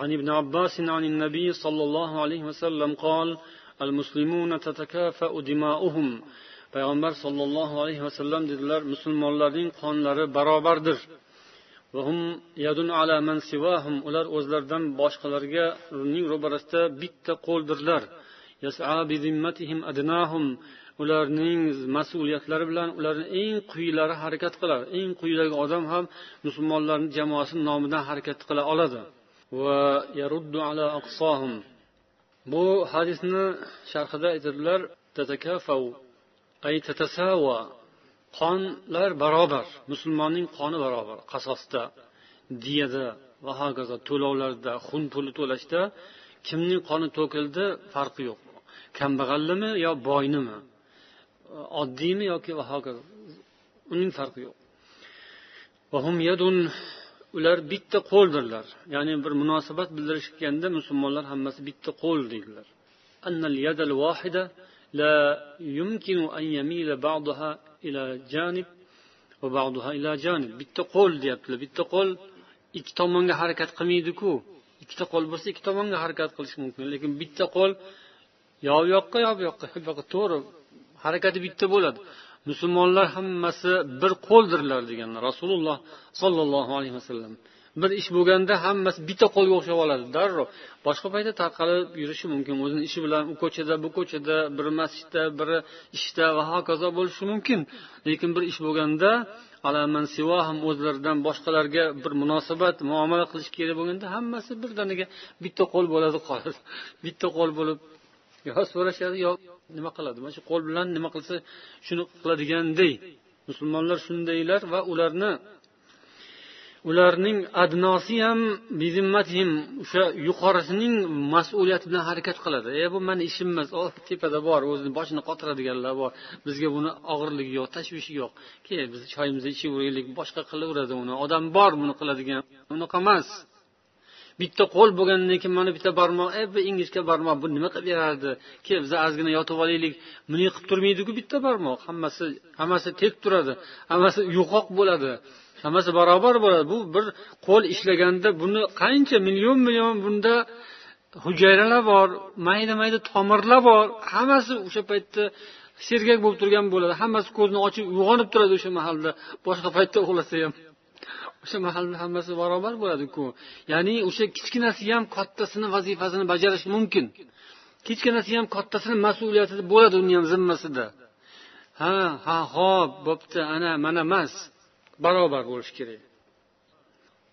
عن ابن عباس عن النبي صلى الله عليه وسلم قال المسلمون تتكافأ دماؤهم payg'ambar sollallohu alayhi vasallam dedilar musulmonlarning qonlari barobardir ular o'zlaridan boshqalarganing ro'barasida bitta qo'ldirlar ularning mas'uliyatlari bilan ularni eng quyilari harakat qiladi eng quyidagi odam ham musulmonlarni jamoasini nomidan harakat qila oladi Bu hadisni sharhida aytadilar qonlar barobar musulmonning qoni barobar qasosda diyada va hokazo to'lovlarda xun puli to'lashda kimning qoni to'kildi farqi yo'q. Kambag'allimi yo boynimi oddiymi yoki va hokazo uning farqi yo'q. ular bitta qo'ldirlar ya'ni bir munosabat bildirishganda musulmonlar hammasi bitta qo'l deydilar لا يمكن أن يميل بعضها إلى جانب وبعضها إلى جانب bitta qo'l deyaptilar bitta qo'l ikki tomonga harakat qilmaydiku ikkita qo'l bo'lsa ikki tomonga harakat qilish mumkin lekin bitta qo'l yo bu yoqqa yo bu yoqqa bu yoqqa to'g'ri harakati bitta bo'ladi Musulmonlar hammasi bir qo'ldirlar deganlar. Rasululloh sollallohu alayhi vasallam bir ish bo'lganda hammasi bitta qo'lga o'xshab oladi. Darrov. Boshqa paytda tarqalib yurishi mumkin. O'zini ishi bilan u ko'chada bu ko'chada biri masjidda biri ishda va hokazo bo'lishi mumkin. Lekin bir ish bo'lganda ham o'zlaridan boshqalarga bir munosabat muomala qilish kerak bo'lganda hammasi birdaniga bitta qo'l bo'ladi qoladi. Bitta qo'l bo'lib yo so'rashadi yo nima qiladi? Mana shu qo'l bilan nima qilsa shuni qiladiganday. Musulmonlar shundaylar va ularni ularning adnosi ham o'sha yuqorisining mas'uliyati bilan harakat qiladi. E bu mani ishim emas tepada bor o'zini boshini qotiradiganlar bor. Bizga buni og'irligi yo'q tashvishi yo'q. Kel biz choyimizni ichaveraylik boshqa qilaveradi uni. Odam bor buni qiladigan unaqa emas. Bitta qo'l bo'lgandan keyin mana bitta barmoq e bu ingichka barmoq bu nima qilib berardi? Ke biz ozgina yotib olaylik. Buni qilib turmaydiku bitta barmoq hammasi hammasi tek turadi. Hammasi yo'qoq bo'ladi. Hammasi barobar bo'ladi. Bu bir qo'l ishlaganda buni qancha million million bunda hujayralar bor mayda mayda tomirlar bor. Hammasi o'sha paytda sergak bo'lib turgan bo'ladi. Hammasi ko'zini ochib uyg'onib turadi o'sha mahalda. Boshqa paytda uxlasa ham. O'sha mahalni hammasi barobar bo'ladiku. Ya'ni o'sha kichkinasi ham kattasini vazifasini bajarishi mumkin. Kichkinasi ham kattasini mas'uliyati bo'ladi uni ham zimmasida. Ha ha ho'p bo'pti ana mana emas barobar bo'lishi kerak.